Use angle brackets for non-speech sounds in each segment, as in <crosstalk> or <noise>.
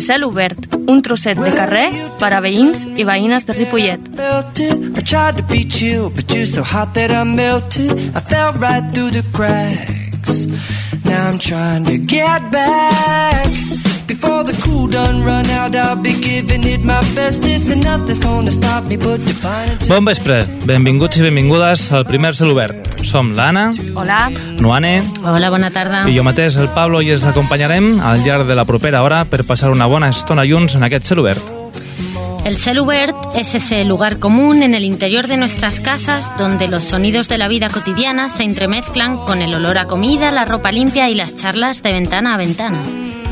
El cel obert, un trosset de carrer per a veïns i veïnes de Ripollet. Now I'm trying to get back. Before the cool done run out, I'll be giving it my bestest, and nothing's gonna stop me but divine. Bon vespre, benvinguts i benvingudes al primer cel obert. Som l'Anna, Hola. Noane Hola, bona tarda. i jo mateix, el Pablo, i els acompanyarem al llarg de la propera hora per passar una bona estona junts en aquest cel obert. El Celubert es ese lugar común en el interior de nuestras casas donde los sonidos de la vida cotidiana se entremezclan con el olor a comida, la ropa limpia y las charlas de ventana a ventana.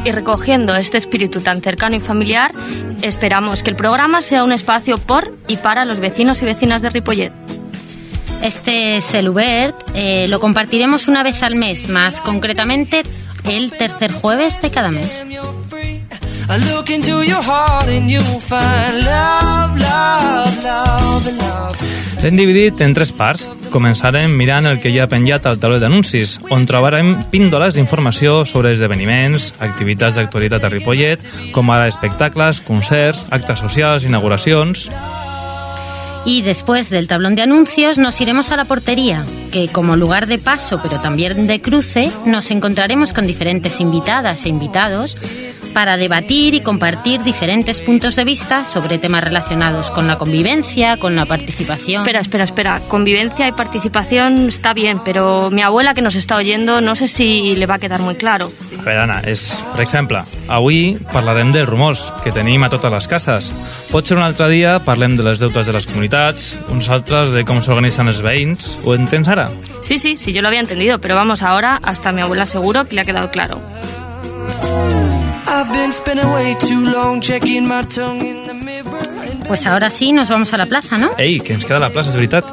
Y recogiendo este espíritu tan cercano y familiar, esperamos que el programa sea un espacio por y para los vecinos y vecinas de Ripollet. Este Celubert eh, lo compartiremos una vez al mes, más concretamente el tercer jueves de cada mes. L'hem dividit en tres parts. Començarem mirant el que hi ha penjat al taulell d'anuncis, on trobarem píndoles d'informació sobre esdeveniments, activitats d'actualitat a Ripollet, com ara espectacles, concerts, actes socials, inauguracions... Y después del tablón de anuncios nos iremos a la portería, que como lugar de paso pero también de cruce nos encontraremos con diferentes invitadas e invitados para debatir y compartir diferentes puntos de vista sobre temas relacionados con la convivencia, con la participación. Espera, espera, espera. Convivencia y participación está bien, pero mi abuela que nos está oyendo no sé si le va a quedar muy claro. A veure, Anna, és, per exemple, avui parlarem dels rumors que tenim a totes les cases. Potser un altre dia parlem de les deutes de les comunitats, uns altres de com s'organitzen els veïns. Ho entens ara? Sí, sí, sí, yo lo había entendido, pero vamos ahora, hasta mi abuela seguro que le ha quedado claro. Pues ahora sí nos vamos a la plaza, ¿no? Ei, que ens queda la plaça, és veritat.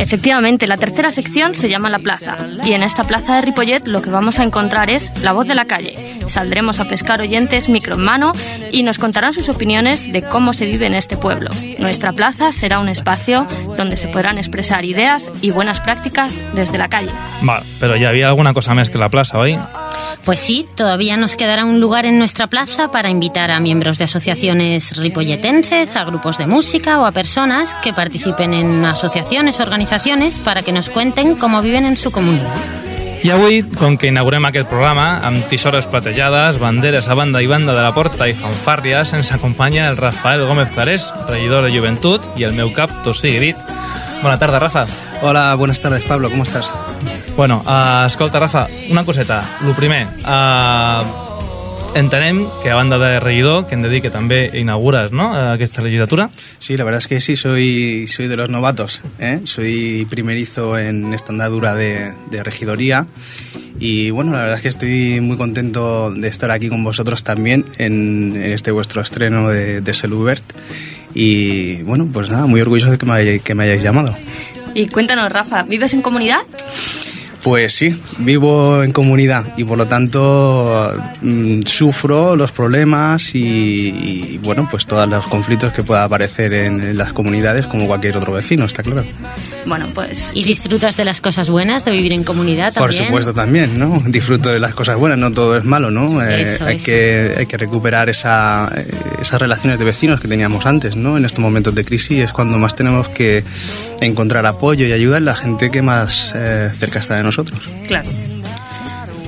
Efectivamente, la tercera sección se llama La Plaza. Y en esta plaza de Ripollet lo que vamos a encontrar es la voz de la calle. Saldremos a pescar oyentes micro en mano y nos contarán sus opiniones de cómo se vive en este pueblo. Nuestra plaza será un espacio donde se podrán expresar ideas y buenas prácticas desde la calle. Val, però hi havia alguna cosa més que la plaça, oi? Pues sí, todavía nos quedará un lugar en nuestra plaza para invitar a miembros de asociaciones ripolletenses, a grupos de música o a personas que participen en asociaciones o organizaciones para que nos cuenten cómo viven en su comunidad. I avui, com que inaugurem aquest programa, amb tisores platejades, banderes a banda i banda de la porta i fanfàrries, ens acompanya el Rafael Gómez Clarés, regidor de Joventut, i el meu cap, Tossí Grit. Bona tarda, Rafa. Hola, buenas tardes, Pablo, ¿cómo estás? Bueno, uh, escolta, Rafa, una coseta. Lo primer, uh, entenem que a banda de regidor, que hem de dir que també inaugures no, aquesta legislatura, Sí, la verdad es que sí, soy, soy de los novatos. ¿eh? Soy primerizo en esta andadura de, de regidoría. Y bueno, la verdad es que estoy muy contento de estar aquí con vosotros también en, en este vuestro estreno de, de Selubert. Y bueno, pues nada, muy orgulloso de que me, hay- que me hayáis llamado. Y cuéntanos, Rafa, ¿vives en comunidad? Pues sí, vivo en comunidad y por lo tanto mm, sufro los problemas y, bueno, pues todos los conflictos que pueda aparecer en las comunidades como cualquier otro vecino, está claro. Bueno, pues ¿Y disfrutas de las cosas buenas de vivir en comunidad Por también? supuesto también, ¿no? <laughs> Disfruto de las cosas buenas, no todo es malo, ¿no? Eh, Eso, hay, eso. Que, hay que recuperar esa, eh, esas relaciones de vecinos que teníamos antes, ¿no? En estos momentos de crisis es cuando más tenemos que encontrar apoyo y ayuda en la gente que más eh, cerca está de nosotros. claro.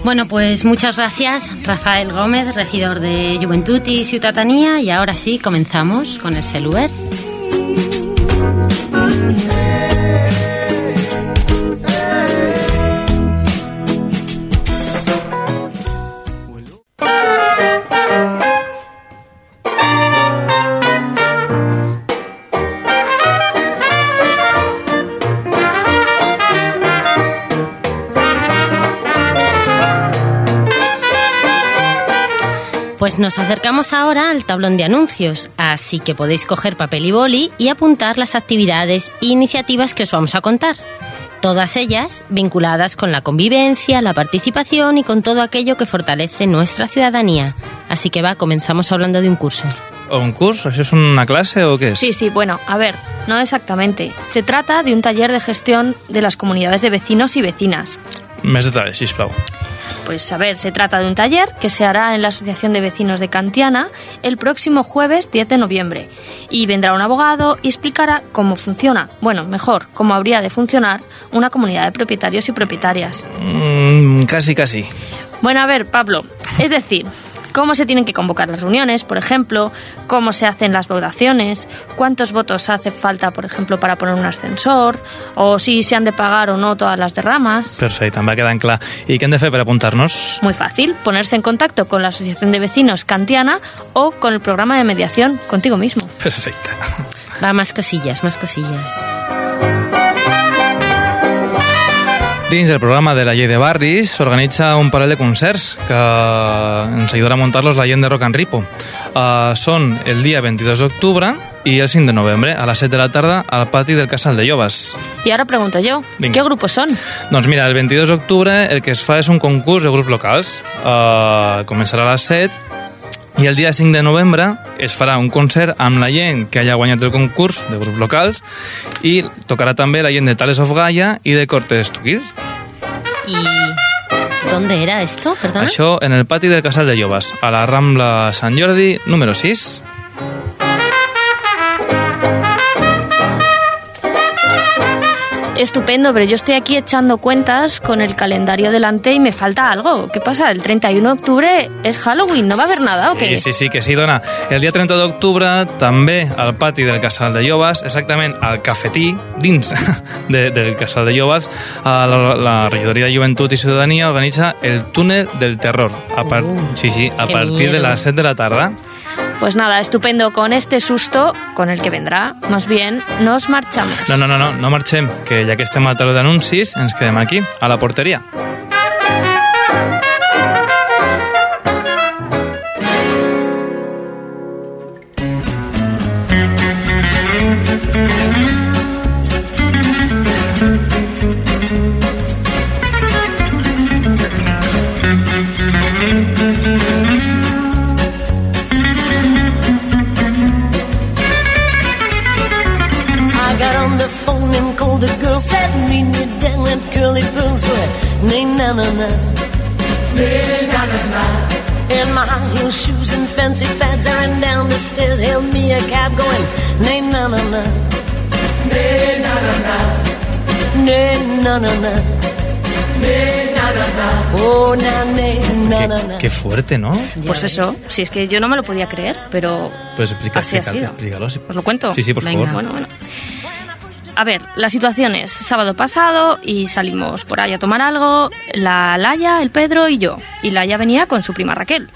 Bueno, pues muchas gracias, Rafael Gómez, regidor de Juventud y Ciudadanía. Y ahora sí, comenzamos con el Celuber. Pues nos acercamos ahora al tablón de anuncios, así que podéis coger papel y boli y apuntar las actividades e iniciativas que os vamos a contar. Todas ellas vinculadas con la convivencia, la participación y con todo aquello que fortalece nuestra ciudadanía. Así que va, comenzamos hablando de un curso. O un curs? Això és una clase o què és? Sí, sí, bueno, a ver, no exactamente. Se trata de un taller de gestión de las comunidades de vecinos y vecinas. Més detalls, sisplau. Pues a ver, se trata de un taller que se hará en la Asociación de Vecinos de Cantiana el próximo jueves 10 de noviembre. Y vendrá un abogado y explicará cómo funciona, bueno, mejor, cómo habría de funcionar una comunidad de propietarios y propietarias. Mm, casi, casi. Bueno, a ver, Pablo, es decir, cómo se tienen que convocar las reuniones, por ejemplo, cómo se hacen las votaciones, cuántos votos hace falta, por ejemplo, para poner un ascensor, o si se han de pagar o no todas las derramas. Perfecte, em va quedant clar. I què hem de fer per apuntar-nos? Muy fácil, ponerse en contacto con la Asociación de Vecinos Kantiana o con el programa de mediación contigo mismo. Perfecte. Va, más cosillas, más cosillas. Dins del programa de la llei de barris s'organitza un parell de concerts que ens ajudarà a muntar-los la gent de Rock and Ripo. Uh, són el dia 22 d'octubre i el 5 de novembre a les 7 de la tarda al pati del Casal de Llobas. Y ahora pregunto yo, Venga. ¿qué grupos son? Doncs mira, el 22 d'octubre el que es fa és un concurs de grups locals. Uh, començarà a les 7 i el dia 5 de novembre es farà un concert amb la gent que haya guanyat el concurs de grups locals i tocarà també la gent de Tales of Gaia i de Cortes Tuquir. ¿Y dónde era esto? Perdona. Això en el pati del Casal de Llobas, a la Rambla Sant Jordi, número 6. Estupendo, pero yo estoy aquí echando cuentas con el calendario delante y me falta algo. ¿Qué pasa? El 31 de octubre es Halloween, ¿no va a haver nada o qué? Sí, sí, sí, que sí, dona. El dia 30 d'octubre, també al pati del Casal de Llobas, exactament al cafetí, dins <laughs> de, del Casal de Llobas, a la, la regidoria de Joventut i Ciutadania organitza el túnel del terror. A par... Uh, sí, sí, a partir de miedo. las 7 de la tarda. Pues nada, estupendo. Con este susto, con el que vendrá, más bien, nos marchamos. No, no, no, no, no que ja que estem a taló d'anuncis, ens aquí, a la porteria. Fuerte, ¿no? Pues eso, si es que yo no me lo podía creer, pero Pues explica, así ha explica, sido. explícalo. sí. ¿Os lo cuento? Sí, sí, por Venga. favor. Bueno, bueno. A ver, la situación es sábado pasado y salimos por ahí a tomar algo, la Laia, el Pedro y yo. Y Laia venía con su prima Raquel.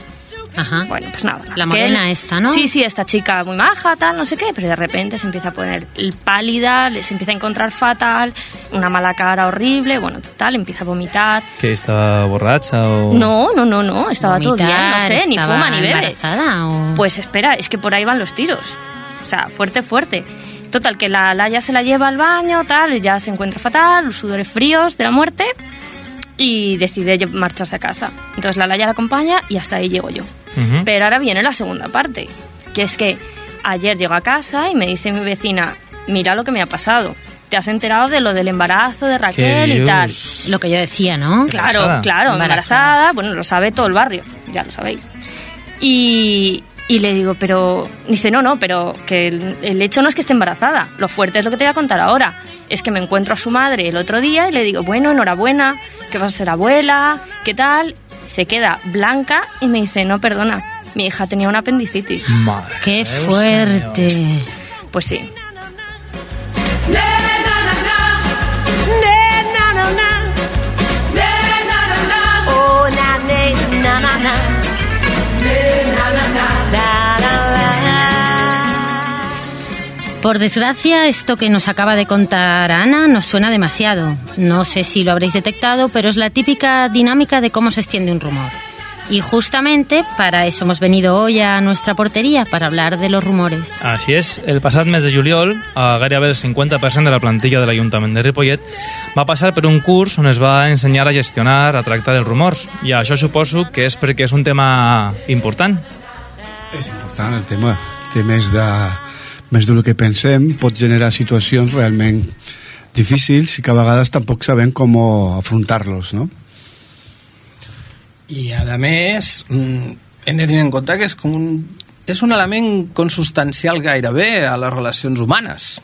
Ajá. Bueno, pues nada. La Raquel- morena esta, ¿no? Sí, sí, esta chica muy maja, tal, no sé qué, pero de repente se empieza a poner pálida, se empieza a encontrar fatal, una mala cara horrible, bueno, total, empieza a vomitar. ¿Que estaba borracha o...? No, no, no, no, estaba todo bien, no sé, ni fuma ni bebe. embarazada o- Pues espera, es que por ahí van los tiros. O sea, fuerte, fuerte. Total, que la Laia se la lleva al baño, tal, ya se encuentra fatal, los sudores fríos de la muerte y decide marcharse a casa. Entonces la Laia la acompaña y hasta ahí llego yo. Pero ahora viene la segunda parte, que es que ayer llego a casa y me dice mi vecina, mira lo que me ha pasado. ¿Te has enterado de lo del embarazo de Raquel y tal? Lo que yo decía, ¿no? Claro, Embarazada. claro, Embarazada. embarazada. bueno, lo sabe todo el barrio, ya lo sabéis. Y, y le digo, pero, dice, no, no, pero que el, el hecho no es que esté embarazada, lo fuerte es lo que te voy a contar ahora. Es que me encuentro a su madre el otro día y le digo, bueno, enhorabuena, que vas a ser abuela, ¿qué tal? Se queda blanca y me dice, no, perdona, mi hija tenía una apendicitis. Madre Qué fuerte. Pues sí, Por desgracia, esto que nos acaba de contar Ana nos suena demasiado. No sé si lo habréis detectado, pero es la típica dinámica de cómo se extiende un rumor. Y justamente para eso hemos venido hoy a nuestra portería, para hablar de los rumores. Així és, el passat mes de juliol, a gairebé el 50% de la plantilla de l'Ajuntament de Ripollet va passar per un curs on es va ensenyar a gestionar, a tractar els rumors. I això suposo que és perquè és un tema important. És important el tema. Té més de, més del que pensem, pot generar situacions realment difícils i que a vegades tampoc sabem com afrontar-los, no? I, a més, mm, hem de tenir en compte que és, com un, és un element consustancial gairebé a les relacions humanes.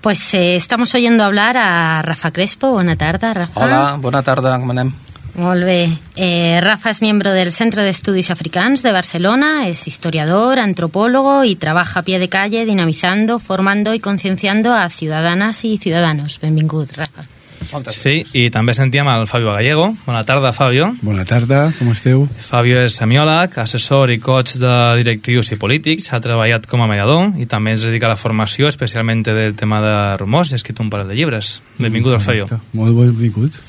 Pues eh, estamos oyendo hablar a Rafa Crespo. Buena tarde, Rafa. Hola, bona tarda, com anem? Molt bé. Eh, Rafa es miembro del Centro de Estudios Africanos de Barcelona, es historiador, antropólogo y trabaja a pie de calle dinamizando, formando y concienciando a ciudadanas y ciudadanos. Benvingut, Rafa. Sí, i també sentíem el Fabio Gallego. Bona tarda, Fabio. Bona tarda, com esteu? Fabio és semiòleg, assessor i coach de directius i polítics, ha treballat com a mediador i també es dedica a la formació, especialment del tema de rumors i ha escrit un parell de llibres. Benvingut, al Fabio. Molt benvingut.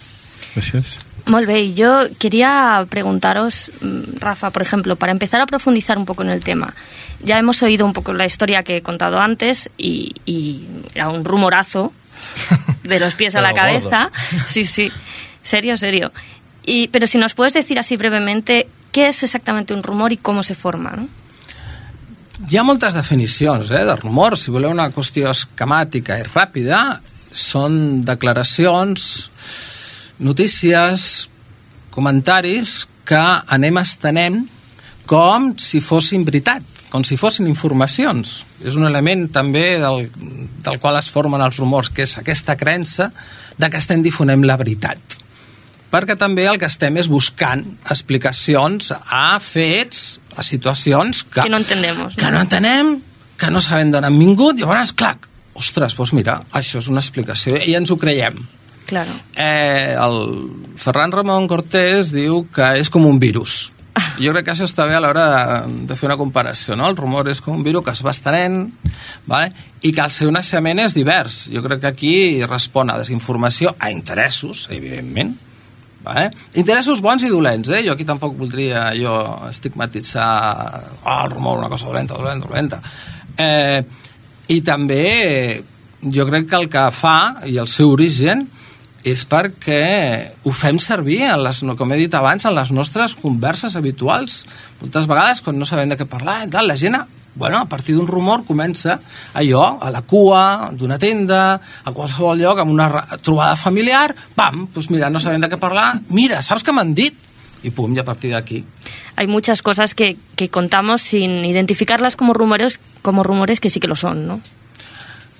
Gràcies. Molt bé, y yo quería preguntaros, mm, Rafa, por ejemplo, para empezar a profundizar un poco en el tema. Ya hemos oído un poco la historia que he contado antes y, y era un rumorazo de los pies a la cabeza. <laughs> Sí, sí, serio, serio. Y, pero si nos puedes decir así brevemente qué es exactamente un rumor y cómo se forma, ¿no? Hi ha moltes definicions eh, de rumors. Si voleu una qüestió esquemàtica i ràpida, són declaracions, notícies, comentaris que anem estenent com si fossin veritat, com si fossin informacions. És un element també del, del qual es formen els rumors, que és aquesta creença de que estem difonem la veritat. Perquè també el que estem és buscant explicacions a fets, a situacions que, Que no entendemos, que no? no entenem, que no sabem d'on han vingut, i llavors, clar, ostres, doncs mira, això és una explicació, i ens ho creiem. Claro. Eh, el Ferran Ramon Cortés diu que és com un virus. Jo crec que això està bé a l'hora de, de fer una comparació, no? El rumor és com un virus que es va estenent, vale? i que el seu naixement és divers. Jo crec que aquí respon a desinformació, a interessos, evidentment, vale? interessos bons i dolents, eh? jo aquí tampoc voldria jo estigmatitzar oh, el rumor, una cosa dolenta, dolenta, dolenta. Eh, I també jo crec que el que fa, i el seu origen, és perquè ho fem servir, en les, com he dit abans, en les nostres converses habituals. Moltes vegades, quan no sabem de què parlar, tal, la gent, bueno, a partir d'un rumor comença allò, a la cua d'una tenda, a qualsevol lloc, amb una trobada familiar, pam, doncs mira, no sabem de què parlar, mira, saps què m'han dit? I pum, i a partir d'aquí. Hay muchas cosas que, que contamos sin identificarlas como rumores, como rumores que sí que lo son, ¿no?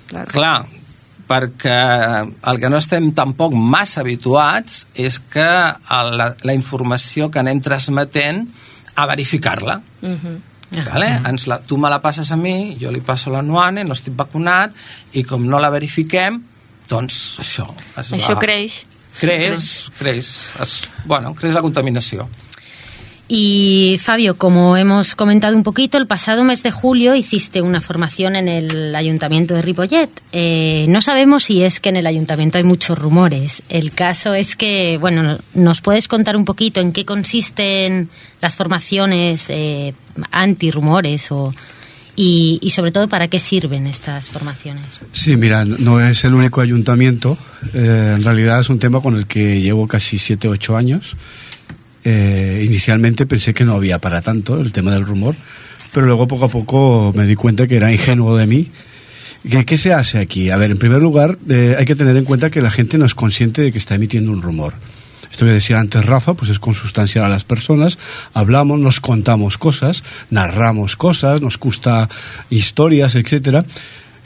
Claro. Clar, perquè el que no estem tampoc massa habituats és que la, la informació que anem transmetent a verificar-la. Ujú. Vale? Ens la, tu me la passes a mi, jo li passo la Nuane, no estic vacunat, i com no la verifiquem, doncs això es Això va... creix. Creix, creix, es, bueno, creix la contaminació. Y Fabio, como hemos comentado un poquito, el pasado mes de julio hiciste una formación en el Ayuntamiento de Ripollet. Eh, no sabemos si es que en el Ayuntamiento hay muchos rumores. El caso es que, bueno, ¿nos puedes contar un poquito en qué consisten las formaciones eh, anti-rumores o, y, sobre todo para qué sirven estas formaciones? Sí, mira, no es el único ayuntamiento. eh, en realidad es un tema con el que llevo casi 7 o 8 años. Eh, inicialmente pensé que no había para tanto el tema del rumor, pero luego poco a poco me di cuenta que era ingenuo de mí. ¿Qué, se hace aquí? A ver, en primer lugar, eh, hay que tener en cuenta que la gente no es consciente de que está emitiendo un rumor. Esto que decía antes Rafa, pues es consustancial a las personas, hablamos, nos contamos cosas, narramos cosas, nos gusta historias, etcétera.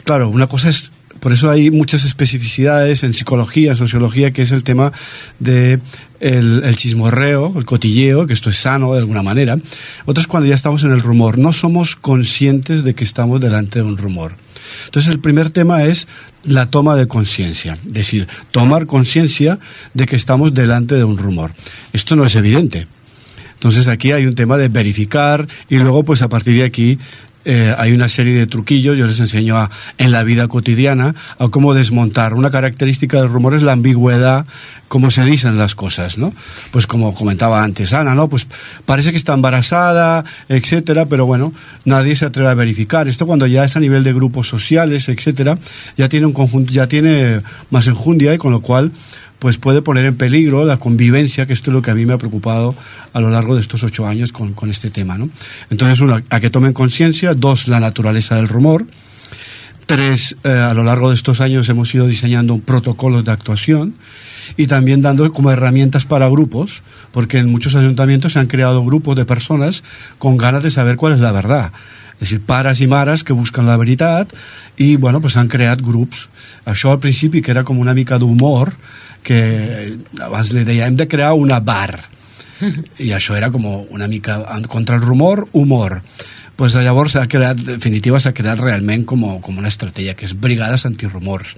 Claro, una cosa es por eso hay muchas especificidades en psicología, en sociología, que es el tema de el, chismorreo, el cotilleo, que esto es sano de alguna manera. Otras cuando ya estamos en el rumor, no somos conscientes de que estamos delante de un rumor. Entonces el primer tema es la toma de conciencia, es decir, tomar conciencia de que estamos delante de un rumor. Esto no es evidente. Entonces aquí hay un tema de verificar y luego pues a partir de aquí eh, hay una serie de truquillos, yo les enseño a, en la vida cotidiana a cómo desmontar. Una característica del rumor es la ambigüedad, cómo se dicen las cosas, ¿no? Pues como comentaba antes Ana, ¿no? Pues parece que está embarazada, etcétera, pero bueno, nadie se atreve a verificar. Esto cuando ya es a nivel de grupos sociales, etcétera, ya tiene un conjunto, ya tiene más enjundia y con lo cual pues puede poner en peligro la convivencia, que esto es lo que a mí me ha preocupado a lo largo de estos ocho años con, con este tema. ¿no? Entonces, uno, a que tomen conciencia, dos, la naturaleza del rumor, tres, eh, a lo largo de estos años hemos ido diseñando un protocolo de actuación y también dando como herramientas para grupos, porque en muchos ayuntamientos se han creado grupos de personas con ganas de saber cuál es la verdad. És a dir, pares i mares que busquen la veritat i, bueno, pues han creat grups. Això al principi, que era com una mica d'humor, que abans li deia, hem de crear una bar. I això era com una mica contra el rumor, humor. Pues llavors s'ha creat, definitiva s'ha creat realment com, com una estratègia que és brigades antirumors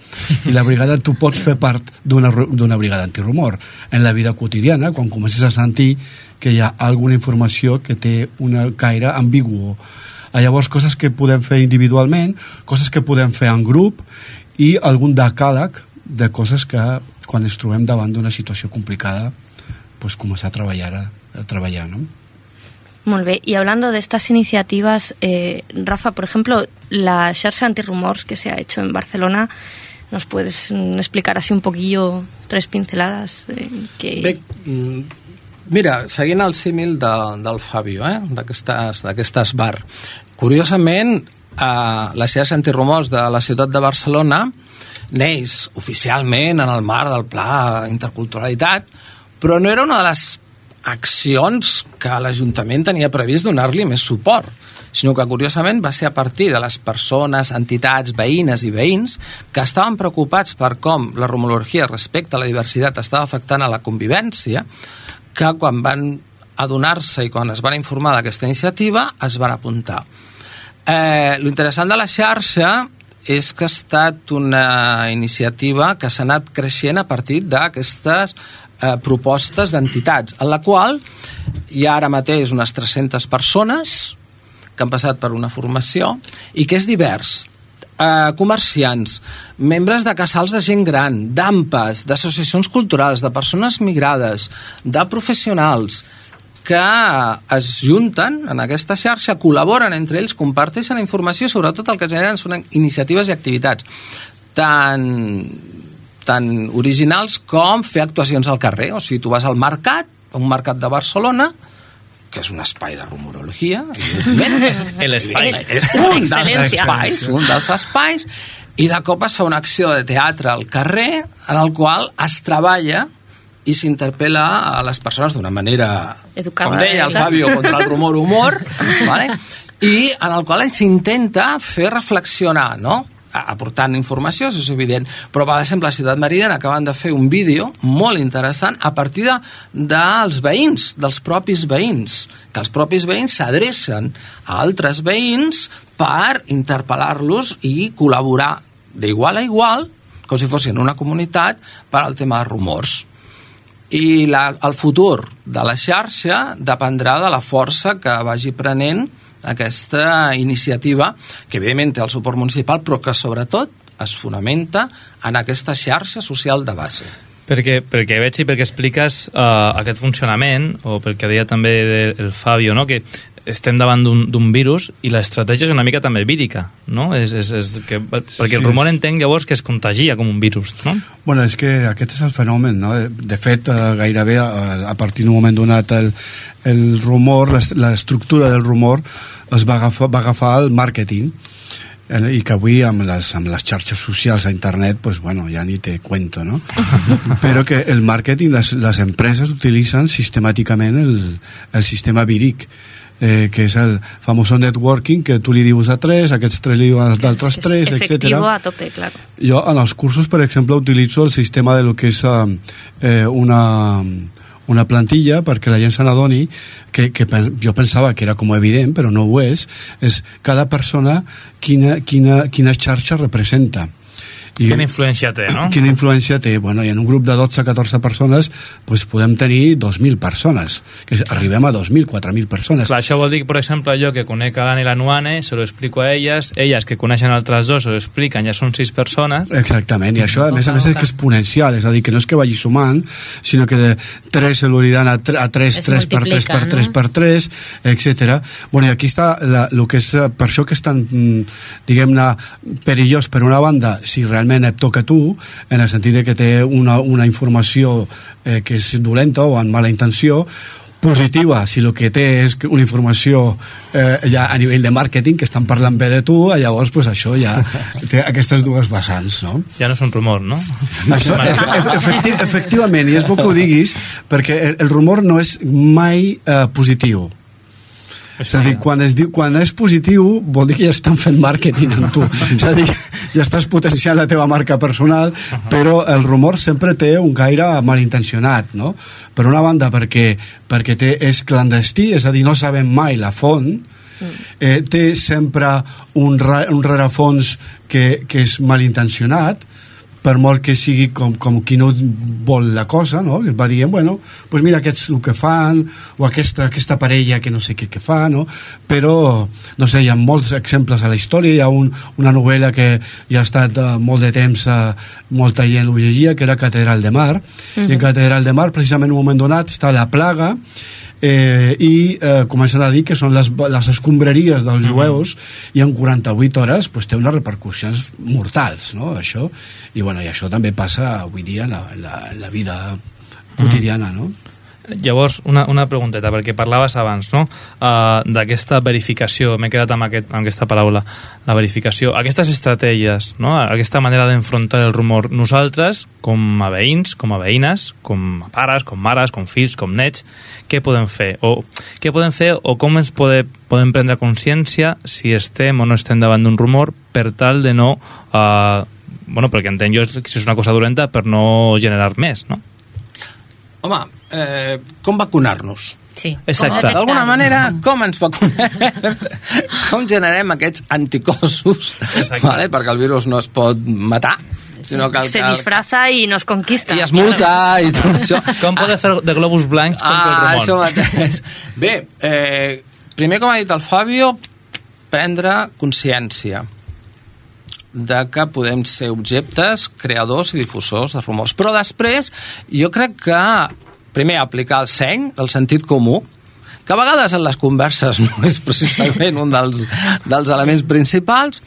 i la brigada tu pots fer part d'una brigada antirumor. En la vida quotidiana quan comences a sentir que hi ha alguna informació que té una caire ambiguo llavors coses que podem fer individualment coses que podem fer en grup i algun decàleg de coses que quan ens trobem davant d'una situació complicada pues començar a treballar a, a treballar no? Muy bien. Y hablando de estas iniciativas, eh, Rafa, por ejemplo, la xarxa antirrumors que se ha hecho en Barcelona, ¿nos puedes mm, explicar así un poquillo, tres pinceladas? Eh, que... Bé, mm, mira, seguint el símil de, del Fabio, eh, d'aquestes bar, curiosament, eh, la xarxa antirrumors de la ciutat de Barcelona neix oficialment en el marc del Pla Interculturalitat, però no era una de les accions que l'Ajuntament tenia previst donar-li més suport, sinó que curiosament va ser a partir de les persones, entitats, veïnes i veïns que estaven preocupats per com la rumorologia respecte a la diversitat estava afectant a la convivència, que quan van adonar-se i quan es van informar d'aquesta iniciativa es van apuntar. Eh, L'interessant de la xarxa és que ha estat una iniciativa que s'ha anat creixent a partir d'aquestes eh, propostes d'entitats, en la qual hi ha ara mateix unes 300 persones que han passat per una formació i que és divers. Eh, comerciants, membres de casals de gent gran, d'AMPAs, d'associacions culturals, de persones migrades, de professionals, que es junten en aquesta xarxa, col·laboren entre ells, comparteixen informació, sobretot el que generen són iniciatives i activitats tant tan originals com fer actuacions al carrer. O sigui, tu vas al mercat, un mercat de Barcelona, que és un espai de rumorologia, L'espai. <laughs> És un dels espais, un dels espais, i de cop es fa una acció de teatre al carrer en el qual es treballa i s'interpel·la a les persones d'una manera, Educada, com deia el. Fabio, contra el rumor humor, <laughs> vale? i en el qual s'intenta fer reflexionar, no? aportant informació, és evident, però per exemple a Ciutat Meridiana acaben de fer un vídeo molt interessant a partir de, dels veïns, dels propis veïns, que els propis veïns s'adrecen a altres veïns per interpel·lar-los i col·laborar d'igual a igual, com si fossin una comunitat, per al tema de rumors i la, el futur de la xarxa dependrà de la força que vagi prenent aquesta iniciativa, que evidentment té el suport municipal, però que sobretot es fonamenta en aquesta xarxa social de base. Perquè, perquè veig i perquè expliques uh, aquest funcionament, o perquè deia també de- el Fabio, no? que estem davant d'un virus i l'estratègia és una mica també vírica, no? És, és, és que, perquè el Sí. rumor entenc llavors que es contagia com un virus, no? Bueno, és que aquest és el fenomen, no? De fet, eh, gairebé eh, a partir d'un moment donat el, el rumor, l'est- l'estructura del rumor es va agafar, va agafar el màrqueting eh, i que avui amb les, amb les xarxes socials a internet pues bueno, ja ni te cuento no? <laughs> però que el màrqueting les, les empreses utilitzen sistemàticament el, el sistema víric eh, que és el famoso networking que tu li dius a tres, aquests tres li diuen als d'altres tres, es etc. efectivo a tope, claro. Jo en els cursos, per exemple, utilitzo el sistema de lo que és eh, eh, una, una plantilla perquè la gent se n'adoni que, que jo pensava que era com evident, però no ho és, és cada persona quina, quina, quina xarxa representa. I, Quina influència té, no? Quina influència té? Bueno, i en un grup de 12-14 persones pues, podem tenir 2.000 persones, que arribem a 2.000, 4.000 persones. Clar, això vol dir per exemple, jo que conec a l'Anna i la Nuane, se lo explico a elles, elles que coneixen altres dos se lo expliquen, ja són sis persones, Exactament, i això a més a més és que exponencial, és a dir, que no és que vagi sumant, sinó que de 3 se l'aniran a, 3, a 3, Es 3 per 3 per multiplica, 3 no? per 3, etc. Bueno, i aquí està la, el que és, eh, per això que és tan, mm, diguem-ne, perillós per una banda, si realment et toca a tu, en el sentit de que té una, una informació eh, que és dolenta o amb mala intenció, positiva si el que té és una informació eh, ja a nivell de màrqueting que estan parlant bé de tu, llavors pues, això ja <laughs> té aquestes dues vessants no? Ja no és un rumor, no? Això, <laughs> efecti efectivament, i és bo que ho diguis perquè el, el rumor no és mai eh, positiu és a dir, quan, es diu, quan és positiu vol dir que ja estan fent màrqueting amb tu és a dir, ja estàs potenciant la teva marca personal uh -huh. però el rumor sempre té un gaire malintencionat no? per una banda perquè, perquè té, és clandestí és a dir, no sabem mai la font eh, té sempre un, un rerefons que, que és malintencionat per molt que sigui com, com qui no vol la cosa, no? que va dient, bueno, pues mira aquests el que fan, o aquesta, aquesta parella que no sé què que fa, no? però, no sé, hi ha molts exemples a la història, hi ha un, una novel·la que ja ha estat uh, molt de temps, uh, molta gent ho llegia, que era Catedral de Mar, uh -huh. i en Catedral de Mar, precisament en un moment donat, està la plaga, eh, i eh, comencen a dir que són les, les escombraries dels mm. jueus i en 48 hores pues, té unes repercussions mortals no? això, i, bueno, i això també passa avui dia en la, en la, en la vida quotidiana no? Llavors, una, una pregunteta, perquè parlaves abans no? uh, d'aquesta verificació, m'he quedat amb, aquest, amb aquesta paraula, la verificació, aquestes estratègies, no? aquesta manera d'enfrontar el rumor, nosaltres, com a veïns, com a veïnes, com a pares, com mares, com fills, com nets, què podem fer? O què podem fer o com ens pode, podem prendre consciència si estem o no estem davant d'un rumor per tal de no... Uh, bueno, perquè entenc jo si és una cosa dolenta per no generar més, no? Home, eh, com vacunar-nos? Sí. Exacte. D'alguna manera, com ens vacunem? <laughs> com generem aquests anticossos? Vale? Perquè el virus no es pot matar, sinó que el, Se disfraza i nos conquista. i es multa i tot això. Com poder fer de globus blancs contra Ah, el això rumor? mateix. Bé, eh, primer, com ha dit el Fabio, prendre consciència de que podem ser objectes, creadors i difusors de rumors. Però després, jo crec que, primer, aplicar el seny, el sentit comú, que a vegades en les converses <laughs> no és precisament un dels, dels elements principals,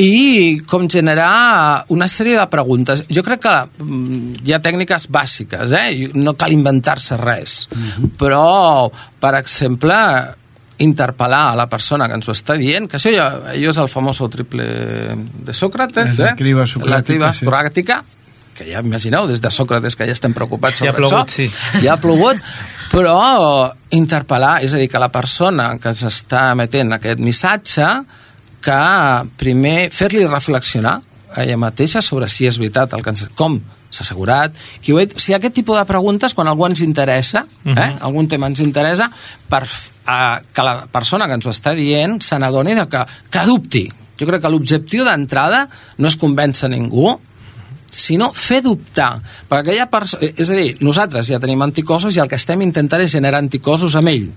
i com generar una sèrie de preguntes. Jo crec que mm, hi ha tècniques bàsiques, eh? no cal inventar-se res, però, per exemple, interpel·lar a la persona que ens ho està dient, que això ja, allò és el famós triple de Sòcrates, És la eh? criba socràtica, la criba sí. socràtica, que ja imagineu, des de Sòcrates que ja estem preocupats Ja sobre ha plogut, això. sí. Ja ha plogut, però interpel·lar, és a dir, que la persona que ens està emetent aquest missatge, que primer fer-li reflexionar a ella mateixa sobre si és veritat el que ens, com assegurat, qui ho ha dit. O sigui, aquest tipus de preguntes, quan algú ens interessa, eh, Mhm. algun tema ens interessa, per eh, que la persona que ens ho està dient se n'adoni que, que dubti. Jo crec que l'objectiu d'entrada no és convèncer ningú, sinó fer dubtar. Perquè aquella persona... És a dir, nosaltres ja tenim anticossos i el que estem intentant és generar anticossos amb ell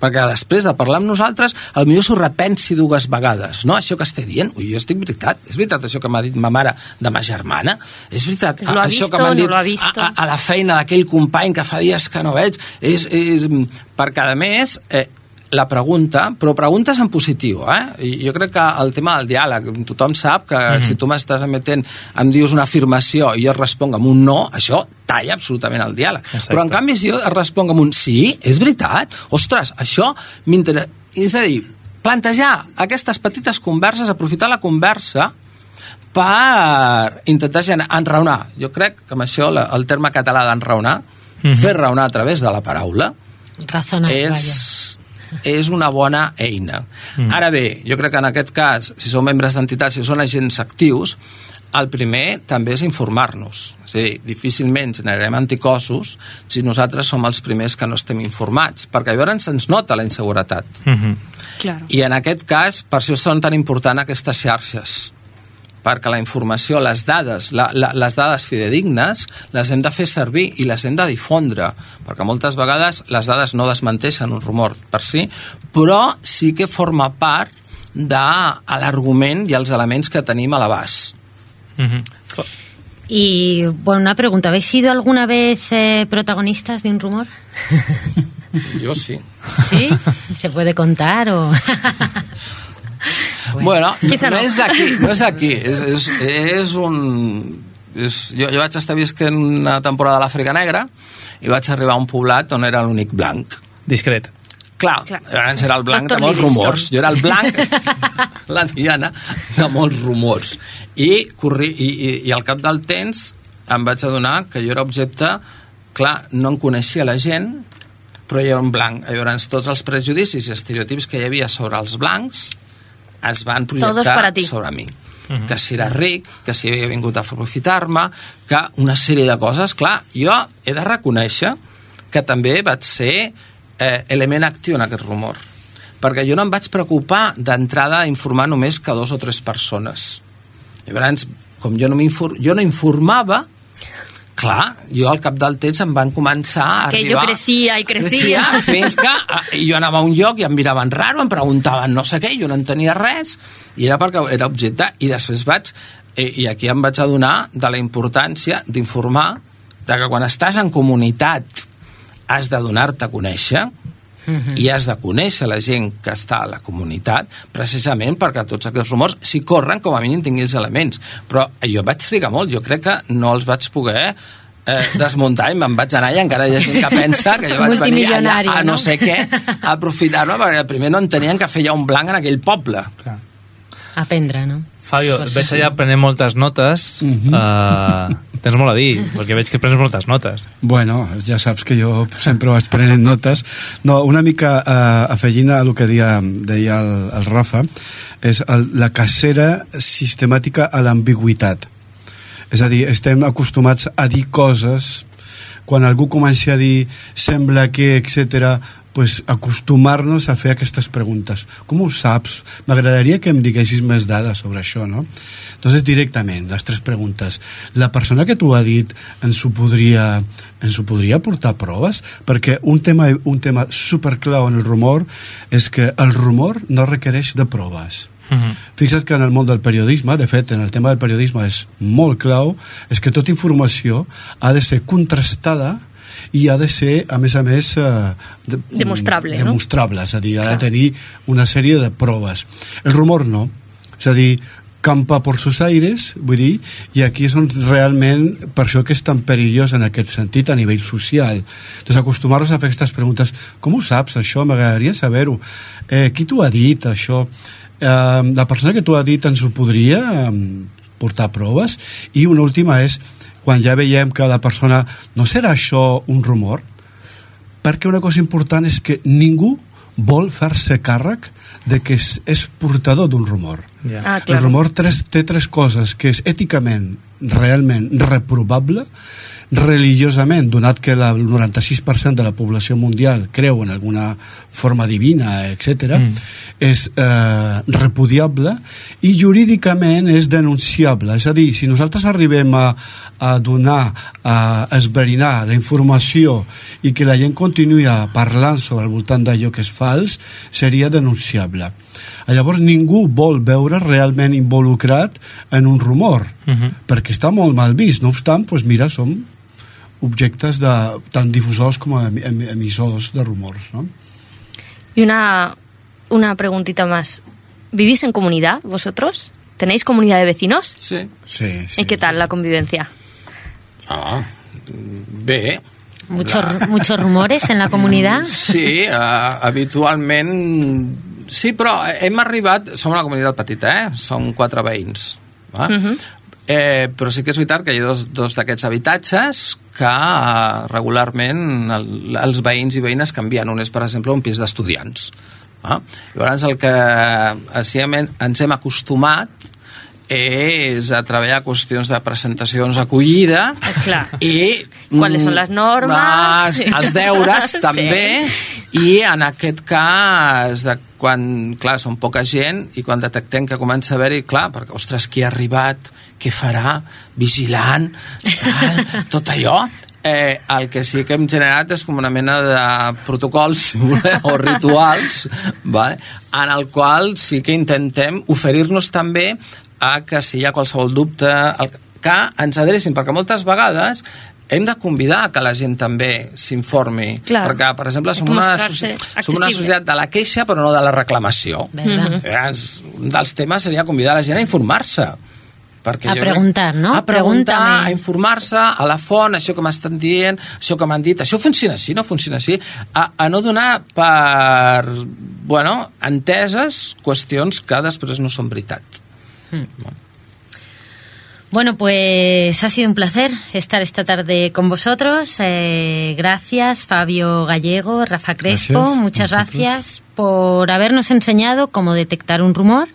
perquè després de parlar amb nosaltres el millor s'ho repensi dues vegades. No? això que estic dient, ui, jo estic veritat. És veritat això que m'ha dit ma mare de ma germana? És veritat. Ha això visto, que m'han no dit visto. a, a, a la feina d'aquell company que fa dies que no veig és, és, perquè a més eh, la pregunta, però preguntes en positiu, eh? Jo crec que el tema del diàleg, tothom sap que mm -hmm. si tu m'estàs emetent, em dius una afirmació i jo et responc amb un no, això talla absolutament el diàleg. Exacte. Però en canvi si jo et responc amb un sí, és veritat, ostres, això m'interessa... És a dir, plantejar aquestes petites converses, aprofitar la conversa per intentar enraonar. Jo crec que amb això el terme català d'enraonar, mm -hmm. fer raonar a través de la paraula, Razonar, és, és una bona eina. Mm. Ara bé, jo crec que en aquest cas, si són membres d'entitats, si són agents actius, el primer també és informar-nos. És a dir, difícilment generarem anticossos si nosaltres som els primers que no estem informats, perquè llavors se'ns nota la inseguretat. Mhm. Claro. I en aquest cas, per això són tan importants aquestes xarxes perquè la informació, les dades, la, la, les dades fidedignes, les hem de fer servir i les hem de difondre, perquè moltes vegades les dades no desmenteixen un rumor per si, però sí que forma part de l'argument i els elements que tenim a l'abast. Mhm. Y bueno, una pregunta, ¿habéis sido alguna vez eh, protagonistas de un rumor? Jo sí. ¿Sí? ¿Se puede contar o...? <laughs> Bueno, Quizá no no. és d'aquí, no és d'aquí, és, és, és un... És, jo, jo vaig estar visquent una temporada a l'Àfrica Negra i vaig arribar a un poblat on era l'únic blanc. Discret. Clar, Clar. llavors era el blanc Doctor de molts rumors. Jo era el blanc, <laughs> la Diana, de molts rumors. I, corri, i, i, i al cap del temps em vaig adonar que jo era objecte... Clar, no en coneixia la gent, però jo era un blanc. Llavors, tots els prejudicis i estereotips que hi havia sobre els blancs es van projectar sobre mi. Que si era ric, que si havia vingut a aprofitar-me, que una sèrie de coses. Clar, jo he de reconèixer que també vaig ser eh, element actiu en aquest rumor. Perquè jo no em vaig preocupar d'entrada a informar només que dos o tres persones. Llavors, com jo no, jo no informava, clar, jo al cap del temps em van començar a Que arribar... jo crecia i crecia. fins que eh, jo anava a un lloc i em miraven raro, em preguntaven no sé què, jo no entenia res, i era perquè era objecte, i després vaig, eh, i aquí em vaig adonar de la importància d'informar de que quan estàs en comunitat has de donar-te a conèixer, i has de conèixer la gent que està a la comunitat precisament perquè tots aquests rumors si corren com a mínim tinguis elements però jo vaig trigar molt, jo crec que no els vaig poder eh, desmuntar i me'n vaig anar i encara hi ha gent que pensa que jo vaig venir allà Multimilionari, a no, no? sé què a aprofitar-me perquè primer no entenien que feia un blanc en aquell poble Aprendre, no? Fabio, et veig allà prenent moltes notes. uh, tens molt a dir, perquè veig que prens moltes notes. Bueno, ja saps que jo sempre vaig prenent notes. No, una mica eh, afegint a el que deia, deia el, el Rafa, és el, la cacera sistemàtica a l'ambigüitat. És a dir, estem acostumats a dir coses quan algú comença a dir sembla que, etc pues, acostumar-nos a fer aquestes preguntes. Com ho saps? M'agradaria que em diguessis més dades sobre això, no? Entonces, directament, les tres preguntes. La persona que t'ho ha dit ens ho podria, ens ho podria portar proves? Perquè un tema, un tema superclau en el rumor és que el rumor no requereix de proves. Uh -huh. Fixa't que en el món del periodisme, de fet, en el tema del periodisme és molt clau, és que tota informació ha de ser contrastada i ha de ser, a més a més... Eh, de, Demostrable, no? Demostrable, és a dir, ha de tenir una sèrie de proves. El rumor no. És a dir, campa por sus aires, vull dir, i aquí és on realment, per això que és tan perillós en aquest sentit a nivell social. Doncs acostumar-nos a fer aquestes preguntes, com ho saps això? M'agradaria saber-ho. Eh, qui t'ho ha dit, això? Eh, la persona que t'ho ha dit ens ho podria eh, portar proves? I una última és, quan ja veiem que la persona no serà això un rumor, perquè una cosa important és que ningú vol fer-se càrrec de que és, és portador d'un rumor. Ja. Ah, El clar. rumor tres, té tres coses, que és èticament, realment reprovable, religiosament, donat que la- el 96% de la població mundial creu en alguna forma divina, etc., Mm. és eh, repudiable i jurídicament és denunciable. És a dir, si nosaltres arribem a, a donar, a esbrinar la informació i que la gent continuï parlant sobre el voltant d'allò que és fals, seria denunciable. Llavors ningú vol veure realment involucrat en un rumor, Uh -huh. perquè està molt mal vist. No obstant, doncs mira, som objectes de, tant difusors com em- em- emissors de rumors, no? Y una, una preguntita más. ¿Vivís en comunidad vosotros? ¿Tenéis comunidad de vecinos? sí. Sí, sí. ¿Y qué tal la convivencia? Ah, bé, Muchos, muchos rumores en la <laughs> comunidad. Sí, uh, habitualment... Sí, però hem arribat... Som una comunitat petita, eh? Som quatre veïns. Va? Uh -huh. eh, però sí que és veritat que hi ha dos, dos d'aquests habitatges que uh, regularment el, els veïns i veïnes canvien. Un és, per exemple, un pis d'estudiants. Llavors, el que hem, ens hem acostumat és a treballar qüestions de presentacions acollida Ah, clar. i Quales són les normes? Els deures <laughs> Sí. també i en aquest cas de quan, clar, són poca gent i quan detectem que comença a haver-hi, clar, perquè, ostres, qui ha arribat, què farà, vigilant, tal, <laughs> tot allò, eh, el que sí que hem generat és com una mena de protocols si voleu, o rituals vale? en el qual sí que intentem oferir-nos també a que si hi ha qualsevol dubte el, que ens adrecin, perquè moltes vegades hem de convidar que la gent també s'informi, perquè, per exemple, som una, som una societat de la queixa però no de la reclamació. ¿Verdad? Llavors, un dels temes seria convidar la gent a informar-se Perquè A jo crec- preguntar, no? A preguntar, a informar-se, a la font, això que m'estan dient, això que m'han dit, això funciona així, no funciona així, a, a no donar per, bueno, enteses qüestions que després no són veritat. Bueno, pues ha sido un placer estar esta tarde con vosotros. Eh, gracias, Fabio Gallego, Rafa Crespo. Gracias, Muchas vosotros. gracias por habernos enseñado cómo detectar un rumor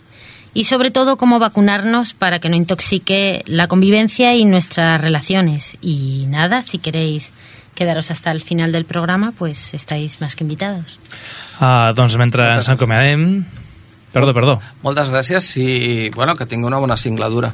y sobre todo cómo vacunarnos para que no intoxique la convivencia y nuestras relaciones. Y nada, si queréis quedaros hasta el final del programa, pues estáis más que invitados. Ah, doncs mentre ens acomiadem... Perdó, perdó. Moltes gràcies i, bueno, que tingui una bona singladura.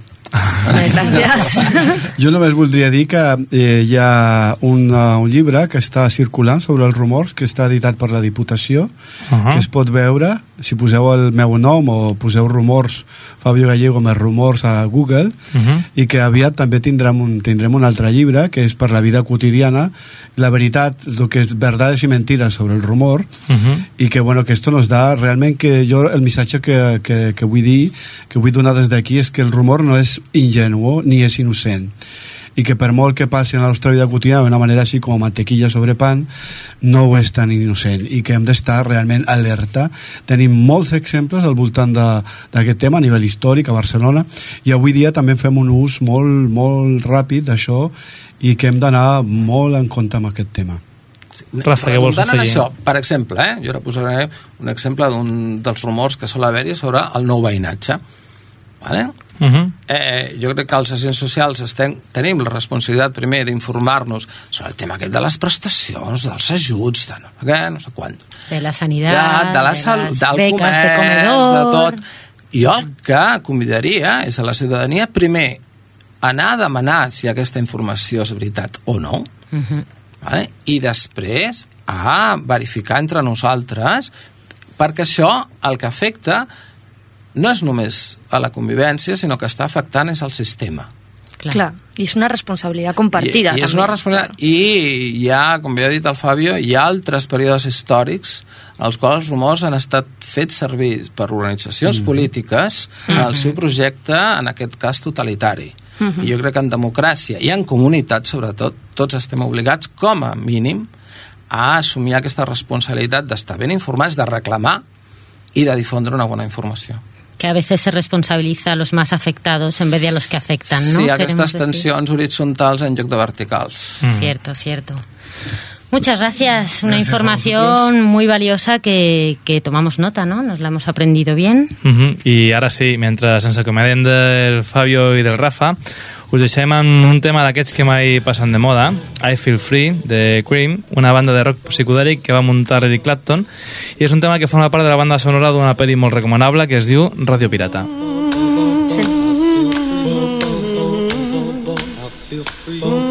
Gràcies. <laughs> Jo només voldria dir que eh, hi ha un, uh, un llibre que està circulant sobre els rumors, que està editat per la Diputació, Uh -huh. que es pot veure, si poseu el meu nom o poseu rumors, Fabio Gallego més rumors a Google, Uh -huh. i que aviat també tindrem un, tindrem un altre llibre, que és per la vida quotidiana, la veritat, el que és verdades i mentires sobre el rumor, Uh -huh. i que, bueno, que esto nos da realment que jo el missatge que, que, que vull dir que vull donar des d'aquí és que el rumor no és ingenuo ni és innocent i que per molt que passi en la nostra vida quotidiana d'una manera així com mantequilla sobre pan no ho és tan innocent i que hem d'estar realment alerta tenim molts exemples al voltant de- d'aquest tema a nivell històric a Barcelona i avui dia també fem un ús molt, molt ràpid d'això i que hem d'anar molt en compte amb aquest tema Rafa, què vols afegir? això, per exemple, eh, jo ara posaré un exemple d'un dels rumors que sol haver-hi sobre el nou veïnatge. Vale? Uh -huh. eh, jo crec que els agents socials estem, tenim la responsabilitat primer d'informar-nos sobre el tema aquest de les prestacions, dels ajuts, de no sé què, no sé quant. De la sanidad, Ja, de la de salut, las del becas comerç, de comedor. de tot. Jo el que convidaria és a la ciutadania primer anar a demanar si aquesta informació és veritat o no, Ujú. vale? i després a verificar entre nosaltres perquè això el que afecta no és només a la convivència, sinó que està afectant és al sistema. Clar. Clar, i és una responsabilitat compartida. I, i és també, una responsabilitat. I hi ha, com bé ha dit el Fabio, hi ha altres períodes històrics els quals els rumors han estat fets servir per organitzacions polítiques en el seu projecte, en aquest cas totalitari. I jo crec que en democràcia i en comunitat, sobretot, tots estem obligats, com a mínim, a assumir aquesta responsabilitat d'estar ben informats, de reclamar i de difondre una bona informació. Que a veces se responsabiliza a los más afectados en vez de a los que afectan, ¿no? Sí, Queremos aquestes decir. tensions horitzontals en lloc de verticals. Cierto, cierto. Muchas gracias. Una Gracias información muy valiosa que, que tomamos nota, ¿no? Nos la hemos aprendido bien. Uh -huh. I ara sí, mentre ens acomiadem del Fabio i del Rafa, us deixem amb un tema d'aquests que mai passen de moda, I Feel Free, de Cream, una banda de rock psicodèlic que va muntar Eric Clapton, i és un tema que forma part de la banda sonora d'una pel·li molt recomanable que es diu Radio Pirata. Sí. Feel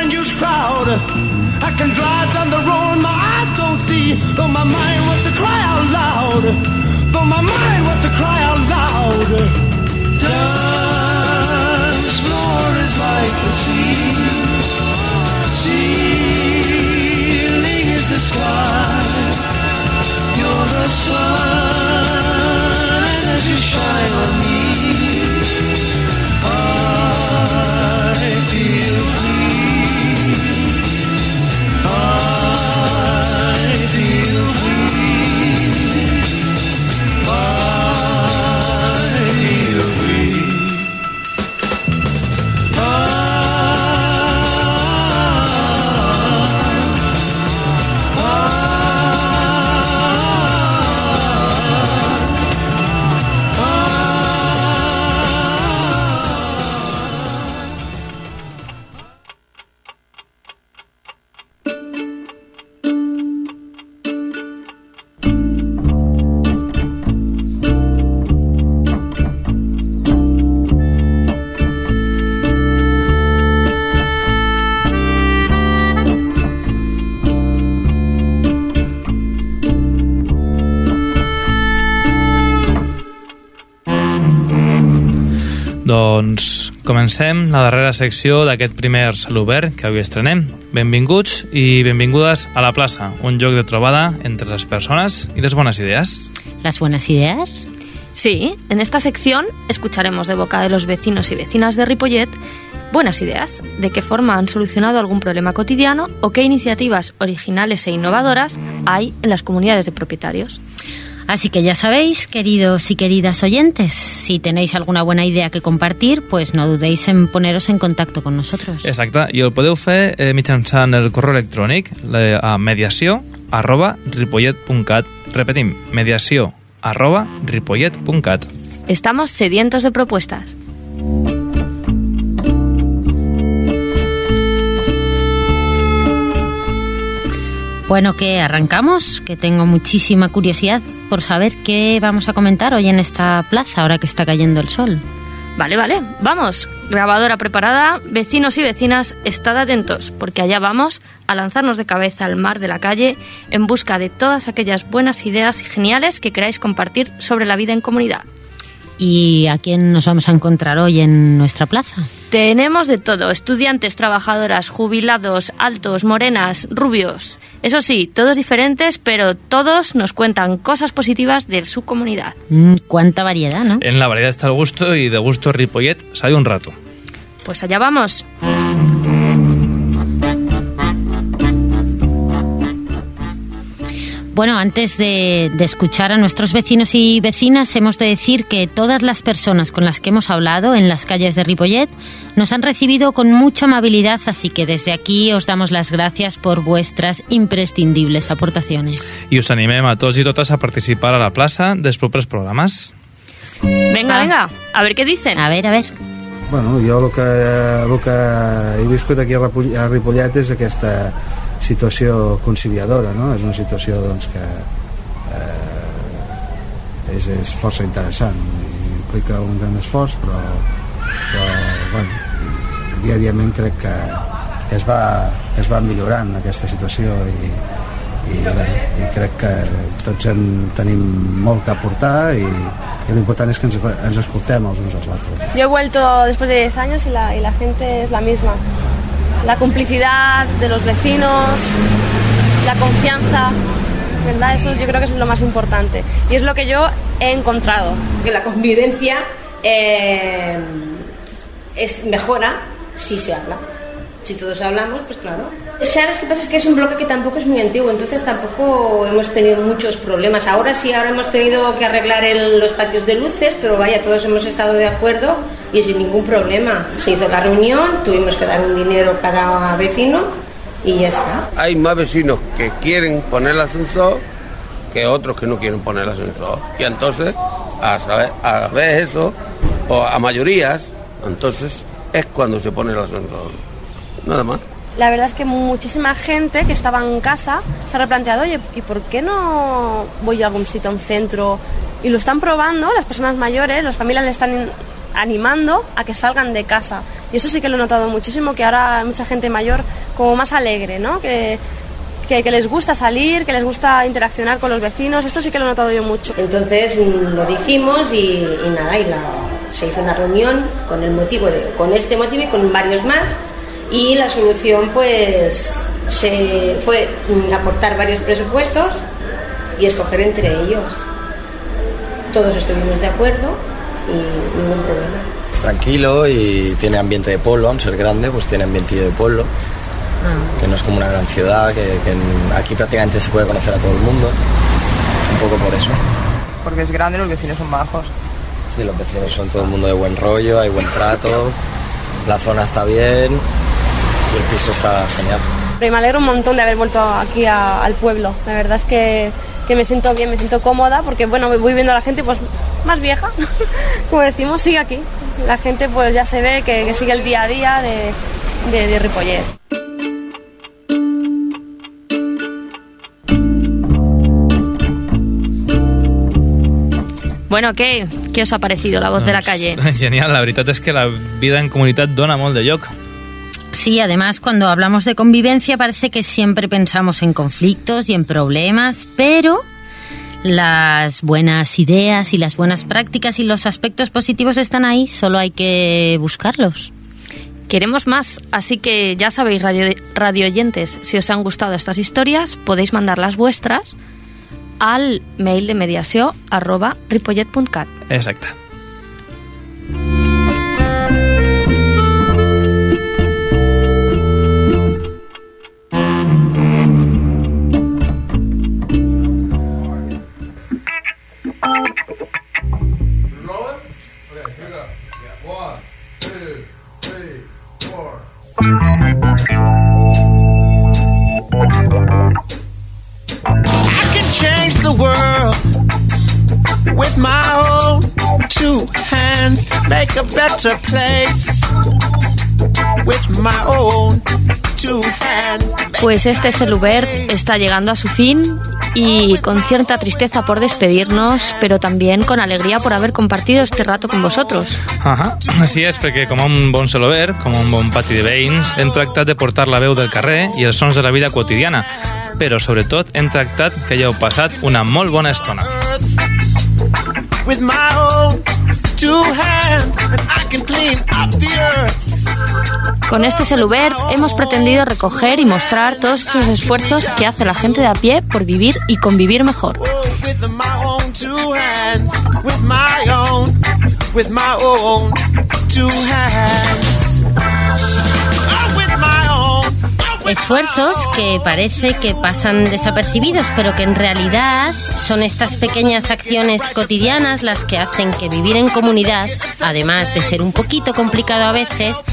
unused crowd. I can drive down the road my eyes don't see, though my mind wants to cry out loud. Though my mind wants to cry out loud. Dance floor is like the sea. Ceiling is the sky. You're the sun and as you shine on me. Doncs comencem la darrera secció d'aquest primer Salobert que avui estrenem. Benvinguts i benvingudes a la plaça, un lloc de trobada entre les persones y las buenas ideas. ¿Las buenas ideas? Sí, en esta sección escucharemos de boca de los vecinos y vecinas de Ripollet buenas ideas, de qué forma han solucionado algún problema cotidiano o qué iniciativas originales e innovadoras hay en las comunidades de propietarios. Así que ya sabéis, queridos y queridas oyentes, si tenéis alguna buena idea que compartir, pues no dudéis en poneros en contacto con nosotros. Exacte, i el podeu fer eh, mitjançant el correu electrònic la- a mediació arroba ripollet.cat. Repetim, mediació arroba ripollet.cat. Estamos sedientos de propuestas. Bueno, que arrancamos, que tengo muchísima curiosidad por saber qué vamos a comentar hoy en esta plaza, ahora que está cayendo el sol. Vale, vale, vamos. Grabadora preparada, vecinos y vecinas, estad atentos, porque allá vamos a lanzarnos de cabeza al mar de la calle en busca de todas aquellas buenas ideas geniales que queráis compartir sobre la vida en comunidad. ¿Y a quién nos vamos a encontrar hoy en nuestra plaza? Tenemos de todo, estudiantes, trabajadoras, jubilados, altos, morenas, rubios. Eso sí, todos diferentes, pero todos nos cuentan cosas positivas de su comunidad. Mm, cuánta variedad, ¿no? En la variedad está el gusto y de gusto Ripollet sabe un rato. Pues allá vamos. Bueno, antes de, de escuchar a nuestros vecinos y vecinas, hemos de decir que todas las personas con las que hemos hablado en las calles de Ripollet nos han recibido con mucha amabilidad, así que desde aquí os damos las gracias por vuestras imprescindibles aportaciones. I us animem a tots i totes a participar a la plaça dels propers programes. Venga, Ah. venga, a ver qué dicen. A ver, a ver. Bueno, jo el que, el que he viscut aquí a Ripoll- a Ripollet és aquesta situació conciliadora, no? És una situació doncs, que eh, és, és força interessant. Implica un gran esforç, però, però bueno, diàriament crec que es va, es va millorant aquesta situació i, i, bé, i crec que tots en tenim molt que aportar i, i l'important és que ens, ens escoltem els uns als altres. Yo he vuelto después de 10 años y la, la gente es la misma. La complicidad de los vecinos, la confianza, ¿verdad? Eso yo creo que es lo más importante. Y es lo que yo he encontrado. que la convivencia eh, es mejora si se habla. Si todos hablamos, pues claro. ¿Sabes qué pasa? Es que es un bloque que tampoco es muy antiguo, entonces tampoco hemos tenido muchos problemas. Ahora sí, ahora hemos tenido que arreglar el- los patios de luces, pero vaya, todos hemos estado de acuerdo y sin ningún problema. Se hizo la reunión, tuvimos que dar un dinero cada vecino y ya está. Hay más vecinos que quieren poner el ascensor que otros que no quieren poner el ascensor. Y entonces, a saber, a ver eso, o a mayorías, entonces es cuando se pone el ascensor. Nada más. La verdad es que muchísima gente que estaba en casa se ha replanteado, oye, ¿y por qué no voy a algún sitio, a un centro? Y lo están probando, las personas mayores, las familias le están animando a que salgan de casa. Y eso sí que lo he notado muchísimo, que ahora hay mucha gente mayor como más alegre, ¿no? Que, que, les gusta salir, que les gusta interaccionar con los vecinos, esto sí que lo he notado yo mucho. Entonces mm, lo dijimos y, y nada, y se hizo una reunión con el motivo de, con este motivo y con varios más y la solución pues se fue mm, aportar varios presupuestos y escoger entre ellos. Todos estuvimos de acuerdo y ningún problema. Es tranquilo y tiene ambiente de pueblo, al ser grande, pues tiene ambiente de pueblo, que no es como una gran ciudad, que, aquí prácticamente se puede conocer a todo el mundo. Un poco por eso. Porque es grande y los vecinos son bajos. Sí, los vecinos son todo el mundo de buen rollo, hay buen trato, la zona está bien y el piso está genial. Pero me alegro un montón de haber vuelto aquí a- al pueblo. La verdad es que, que me siento bien, me siento cómoda porque bueno, voy viendo a la gente pues más vieja, <laughs> como decimos, sigue aquí. La gente pues ya se ve que, que sigue el día a día de, de, de Ripollet. Bueno, ¿qué? ¿Qué os ha parecido la voz de la calle? <laughs> Genial, la veritat és que la vida en comunitat dona molt de lloc. Sí, además cuando hablamos de convivencia parece que siempre pensamos en conflictos y en problemas, pero Las buenas ideas y las buenas prácticas y los aspectos positivos están ahí, solo hay que buscarlos. Queremos más, así que ya sabéis, radio, radio oyentes, si os han gustado estas historias, podéis mandar las vuestras al mail de mediació arroba ripollet.cat. Exacte. Two hands, make a better place with my own two hands. Pues este Selubert está llegando a su fin y con cierta tristeza por despedirnos, pero también con alegría por haver compartido este rato con vosotros. Ahà. Així és, perquè com un bon celover, com un bon pati de veïns, hem tractat de portar la veu del carrer i els sons de la vida quotidiana, però sobretot hem tractat que hi heu passat una molt bona estona. With my own two hands, and I can clean up the earth. Con este Selubert hemos pretendido recoger y mostrar todos esos esfuerzos que hace la gente de a pie por vivir y convivir mejor. With my own two hands, with my own, with my own two hands. Esfuerzos que parece que pasan desapercibidos, pero que en realidad son estas pequeñas acciones cotidianas las que hacen que vivir en comunidad, además de ser un poquito complicado a veces,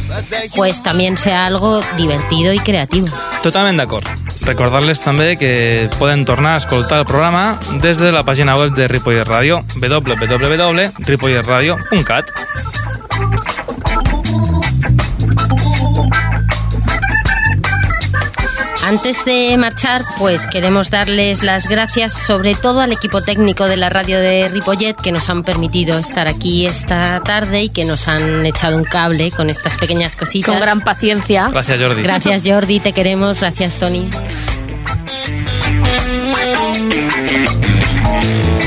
pues también sea algo divertido y creativo. Totalment d'acord. Recordar-les també que poden tornar a escoltar el programa des de la pàgina web de Ripollet Ràdio, www.ripolletradio.cat. Antes de marchar, pues queremos darles las gracias sobre todo al equipo técnico de la radio de Ripollet que nos han permitido estar aquí esta tarde y que nos han echado un cable con estas pequeñas cositas. Con gran paciencia. Gràcies, Jordi. Gracias Jordi, te queremos. Gracias Tony.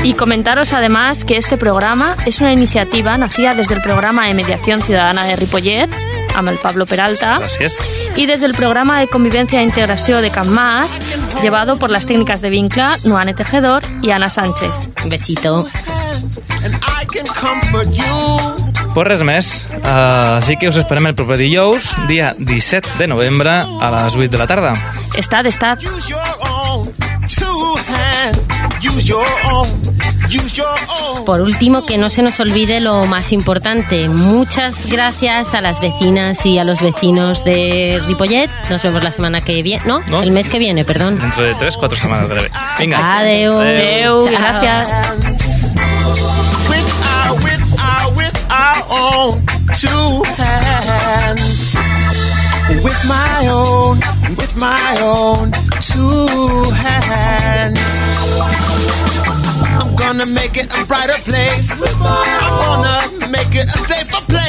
Y comentaros además que este programa es una iniciativa nacida desde el programa de mediación ciudadana de Ripollet, amb el Pablo Peralta, Gràcies. y desde el programa de convivencia e integración de Can Mas, llevado por las técnicas de Vincla, Nuane Tejedor y Ana Sánchez. Un besito. Pues res més. Uh, així que us esperem el proper dijous, dia 17 de novembre, a les 8 de la tarda. Estad, estad. Use your own two hands. Use your own. Use your own. Por último, que no se nos olvide lo más importante. Muchas gracias a las vecinas y a los vecinos de Ripollet. Nos vemos la semana que viene. No, No. el mes que viene, perdón. Dentro de 3-4 setmanes breve. Vinga. Adeu. Adeu, gracias. With my own, with my own two hands. I'm gonna make it a brighter place. I'm gonna make it a safer place.